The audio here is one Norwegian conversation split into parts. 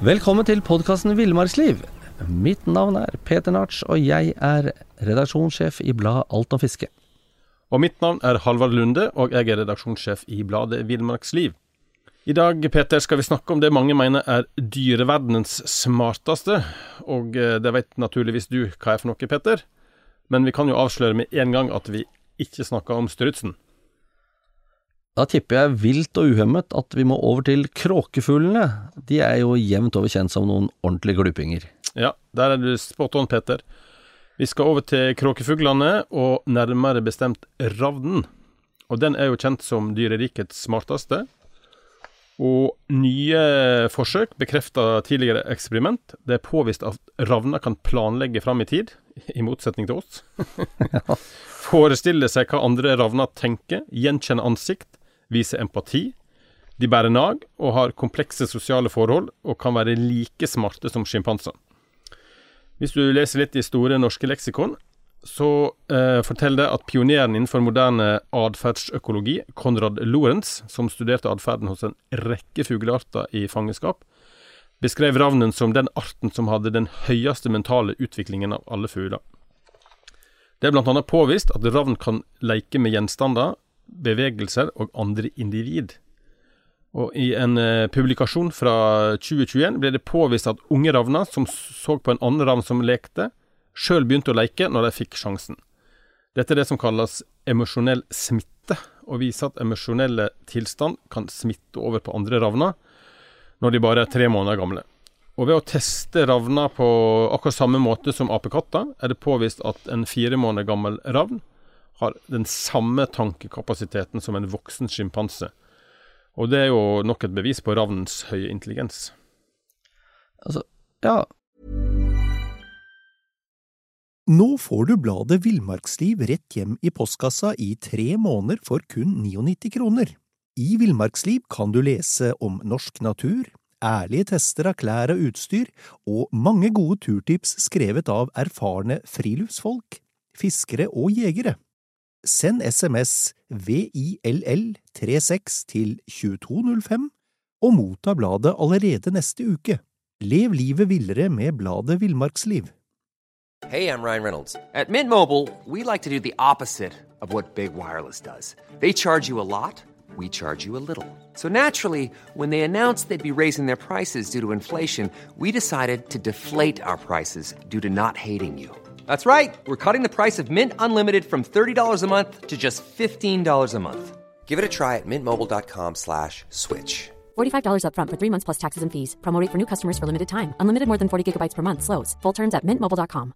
Velkommen til podkasten Villmarksliv. Mitt navn er Peter Narts, og jeg er redaksjonssjef i bladet Alt om fiske. Og mitt navn er Halvard Lunde, og jeg er redaksjonssjef i bladet Villmarksliv. I dag Peter, skal vi snakke om det mange mener er dyreverdenens smarteste, og eh, det vet naturligvis du hva er for noe, Peter. Men vi kan jo avsløre med en gang at vi ikke snakker om strutsen. Da tipper jeg vilt og uhemmet at vi må over til kråkefuglene. De er jo jevnt over kjent som noen ordentlige glupinger. Ja, der er du spot on, Peter. Vi skal over til kråkefuglene, og nærmere bestemt ravnen. Og den er jo kjent som dyrerikets smarteste. Og nye forsøk bekrefter tidligere eksperiment. Det er påvist at ravner kan planlegge fram i tid, i motsetning til oss. Forestille seg hva andre ravner tenker, gjenkjenne ansikt, vise empati. De bærer nag og har komplekse sosiale forhold, og kan være like smarte som sjimpanser. Hvis du leser litt i Store norske leksikon, så eh, forteller det at pioneren innenfor moderne atferdsøkologi, Konrad Lorentz, som studerte atferden hos en rekke fuglearter i fangenskap, beskrev ravnen som den arten som hadde den høyeste mentale utviklingen av alle fugler. Det er bl.a. påvist at ravn kan leke med gjenstander, bevegelser og andre individ. Og I en eh, publikasjon fra 2021 ble det påvist at unge ravner som så på en annen ravn som lekte, sjøl begynte å leke når de fikk sjansen. Dette er det som kalles emosjonell smitte, og viser at emosjonelle tilstand kan smitte over på andre ravner når de bare er tre måneder gamle. Og ved å teste ravner på akkurat samme måte som apekatter, er det påvist at en fire måneder gammel ravn har den samme tankekapasiteten som en voksen sjimpanse. Og det er jo nok et bevis på ravnens høye intelligens. Altså, ja, Nå får du bladet Villmarksliv rett hjem i postkassa i tre måneder for kun 99 kroner. I Villmarksliv kan du lese om norsk natur, ærlige tester av klær og utstyr, og mange gode turtips skrevet av erfarne friluftsfolk, fiskere og jegere. Send SMS VILL36 til 2205 og motta bladet allerede neste uke. Lev livet villere med bladet Villmarksliv. Hey, I'm Ryan Reynolds. At Mint Mobile, we like to do the opposite of Big Wireless does. They charge you a lot, we charge you a little. So naturally, when they announced they'd be raising their prices due to inflation, we decided to deflate our prices due to not hating you. That's right. We're cutting the price of Mint Unlimited from $30 a month to just $15 a month. Give it a try at mintmobile.com slash switch. $45 up front for three months plus taxes and fees. Promo rate for new customers for limited time. Unlimited more than 40 gigabytes per month. Slows. Full terms at mintmobile.com.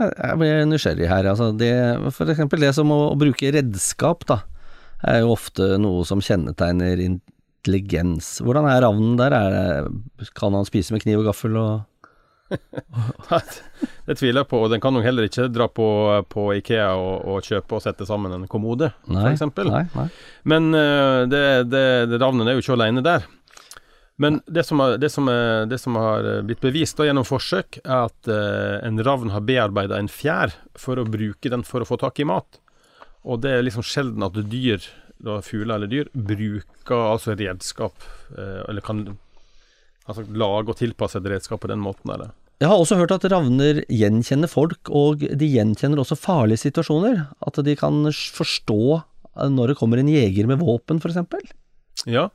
jeg blir nysgjerrig her. Altså det, for eksempel det som å, å bruke redskap, da, er jo ofte noe som kjennetegner intelligens. Hvordan er ravnen der? Er det, kan han spise med kniv og gaffel og det tviler jeg på, og den kan nok heller ikke dra på, på Ikea og, og, kjøpe og sette sammen en kommode, f.eks. Men uh, det, det, det, ravnen er jo ikke alene der. Men det som, har, det, som er, det som har blitt bevist da, gjennom forsøk, er at uh, en ravn har bearbeida en fjær for å bruke den for å få tak i mat. Og det er liksom sjelden at dyr, da fugler eller dyr, bruker altså redskap, uh, eller kan altså, lage og tilpasse et redskap på den måten. Eller? Jeg har også hørt at ravner gjenkjenner folk, og de gjenkjenner også farlige situasjoner. At de kan forstå når det kommer en jeger med våpen, f.eks. Ja.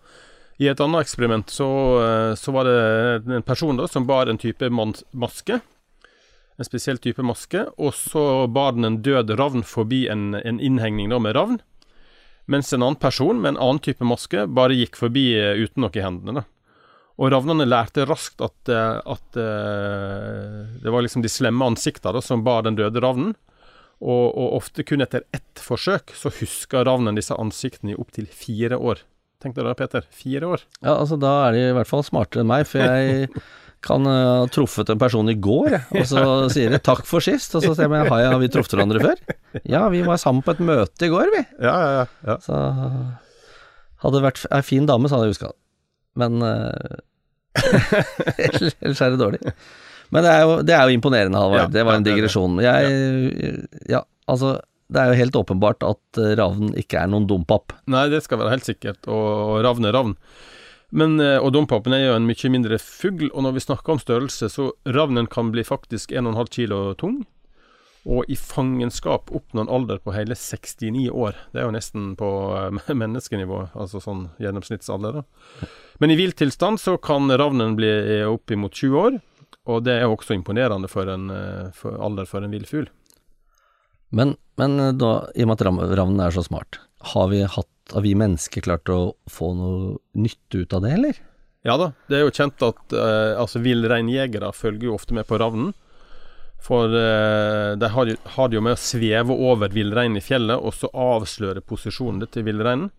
I et annet eksperiment så, eh, så, var det en person da, som bar en type maske. En spesiell type maske. Og så bar den en død ravn forbi en, en innhegning da, med ravn. Mens en annen person med en annen type maske bare gikk forbi eh, uten noe i hendene. da. Og ravnene lærte raskt at, eh, at, eh, det var liksom de slemme ansiktene som bar den døde ravnen. Og, og, ofte kun etter ett forsøk så husker ravnen disse ansiktene i opptil fire år. Tenk deg da, Peter. Fire år. Ja, altså da er de i hvert fall smartere enn meg, for jeg kan uh, ha truffet en person i går, og så sier de 'takk for sist', og så sier jeg har, jeg, vi truffet hverandre før? Ja, vi var sammen på et møte i går, vi. Ja, ja, ja. Så hadde det vært ei fin dame, så hadde jeg huska det men uh, Ellers er det dårlig. Men det er jo, det er jo imponerende, Halvard. Ja, det var en digresjon. Jeg, ja, altså det er jo helt åpenbart at eh, ravn ikke er noen dompap. Nei, det skal være helt sikkert, og ravn er ravn. Men, eh, og dompapen er jo en mye mindre fugl, og når vi snakker om størrelse, så ravnen kan bli faktisk 1,5 kilo tung. Og i fangenskap oppnå en alder på hele 69 år. Det er jo nesten på eh, menneskenivå, altså sånn gjennomsnittsalder. da. Men i vill tilstand så kan ravnen bli oppimot 20 år, og det er også imponerende for en eh, for alder for en vill fugl. Men, men eh, da, i og med at ravnen er så smart, har vi, hatt, har vi mennesker klart å få noe nytte ut av det, eller? Ja da, det er jo kjent at eh, altså villreinjegere følger jo ofte med på ravnen. For eh, de har, har det jo med å sveve over villreinen i fjellet, og så avsløre posisjonen til villreinen.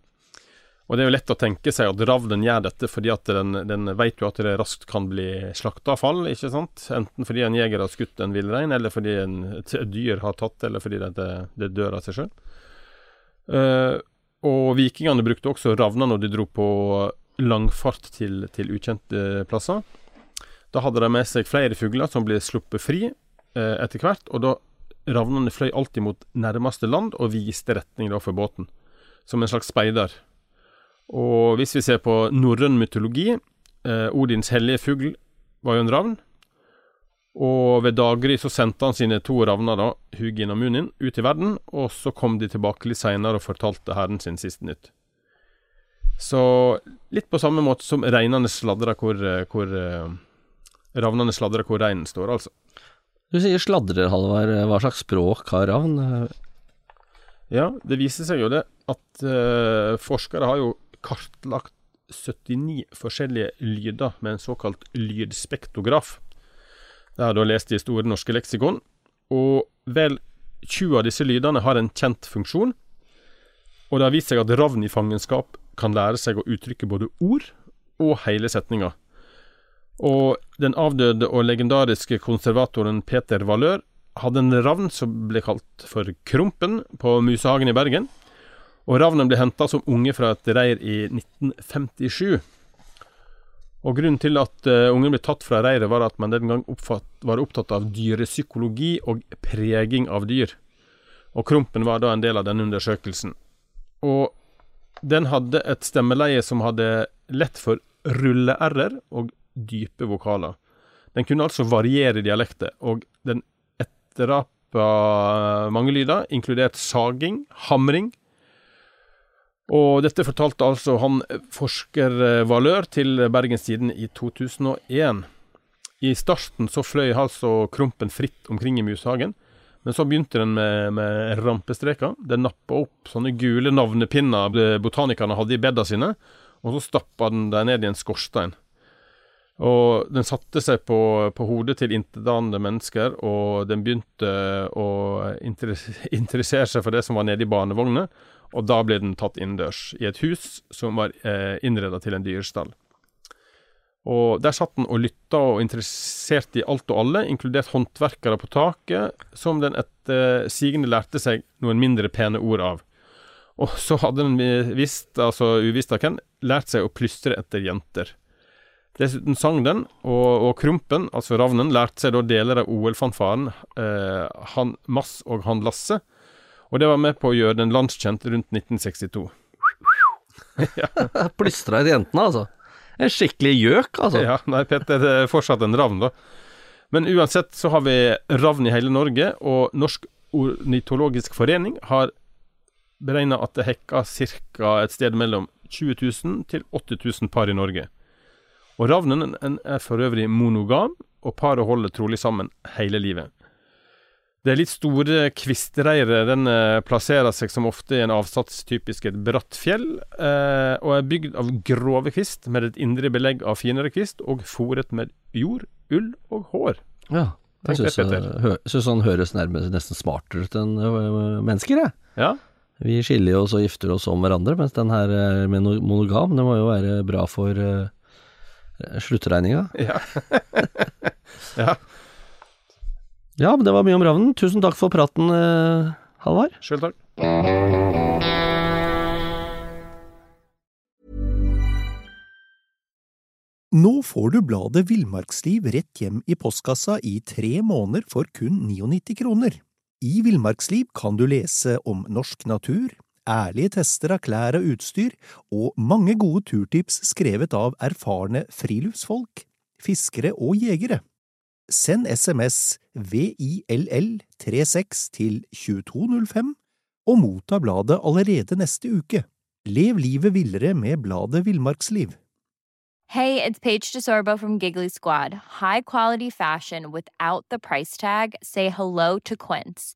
Og det er jo lett å tenke seg at ravnen gjør dette fordi at den, den vet jo at det raskt kan bli slakteavfall, ikke sant? Enten fordi en jeger har skutt en villrein, eller fordi en, et dyr har tatt, eller fordi det, det dør av seg sjøl. og vikingene brukte også ravner når de dro på langfart til, til ukjente plasser. Da hadde de med seg flere fugler som ble sluppet fri eh, etter hvert, og da ravnene fløy alltid mot nærmeste land og viste retning da for båten, som en slags speider. Og hvis vi ser på norrøn mytologi, eh, Odins hellige fugl var jo en ravn, og ved daggry så sendte han sine to ravner, da, Hugin og Munin, ut i verden, og så kom de tilbake litt seinere og fortalte herren sin siste nytt. Så litt på samme måte som reinene sladrer hvor, eh, hvor eh, Ravnene sladrer hvor reinen står, altså. Du sier sladrer, Halvard. Hva slags språk har ravn? Ja, det viser seg jo det at eh, forskere har jo kartlagt 79 forskjellige lyder med en såkalt lydspektograf. Det har du lest i Store norske leksikon. Og vel 20 av disse lydene har en kjent funksjon. Og det har vist seg at ravn i fangenskap kan lære seg å uttrykke både ord og hele setninger. Og den avdøde og legendariske konservatoren Peter Valør hadde en ravn som ble kalt for Krompen på Musehagen i Bergen. Og ravnen ble henta som unge fra et reir i 1957. Og Grunnen til at uh, ungen ble tatt fra reiret, var at man den gang oppfatt, var opptatt av dyrepsykologi og preging av dyr. Og Krompen var da en del av denne undersøkelsen. Og den hadde et stemmeleie som hadde lett for rulle-r-er og dype vokaler. Den kunne altså variere dialekter, og den etterapa mange lyder, inkludert saging, hamring. Og dette fortalte altså han forsker eh, Valør til Bergens Tiden i 2001. I starten så fløy altså Krompen fritt omkring i Mushagen, men så begynte den med, med rampestreker. Den nappa opp sånne gule navnepinner botanikerne hadde i bedda sine, og så stappa den dem ned i en skorstein. Og den satte seg på, på hodet til intetanende mennesker, og den begynte å interessere seg for det som var nede i barnevogna, og da ble den tatt innendørs, i et hus som var eh, innreda til en dyrestall. Og Der satt den og lytta og interessert i alt og alle, inkludert håndverkere på taket, som den etter sigende lærte seg noen mindre pene ord av. Og så hadde den visst, altså uvisst av hvem, lært seg å plystre etter jenter. Dessuten sang den, og, og Krumpen, altså ravnen, lærte seg da deler av OL-fanfaren, eh, han Mass og han Lasse. Og det var med på å gjøre den landskjent rundt 1962. Plystra etter jentene, altså. En skikkelig gjøk, altså. Ja, nei, Petter det er fortsatt en ravn, da. Men uansett så har vi ravn i hele Norge, og Norsk ornitologisk forening har beregna at det hekker ca. et sted mellom 20 000 til 80 000 par i Norge. Og ravnen er for øvrig monogam, og paret holder trolig sammen hele livet. Det er litt store kvistreirer. Den eh, plasserer seg som ofte i en avsats typisk et bratt fjell, eh, og er bygd av grove kvist med et indre belegg av finere kvist, og fòret med jord, ull og hår. Ja. Jeg syns synes han høres nærmest nesten smartere ut enn mennesker, jeg. Ja, Vi skiller oss og gifter oss om hverandre, mens den her eh, med monogam, det må jo være bra for uh, sluttregninga. ja. ja, Ja, men det var mye om ravnen. Tusen takk for praten, uh, Halvard. sjøl takk. Nå får du bladet Villmarksliv rett hjem i postkassa i tre måneder for kun 99 kroner. I Villmarksliv kan du lese om norsk natur, ærlige tester av klær og utstyr, og mange gode turtips skrevet av erfarne friluftsfolk, fiskere og jegere. Send SMS VILL36 til 2205 og motta bladet allerede neste uke. Lev livet villere med bladet Villmarksliv. Hey, it's Paige DeSorbo from Giggly Squad. High quality fashion without the price tag. Say hello to Quince.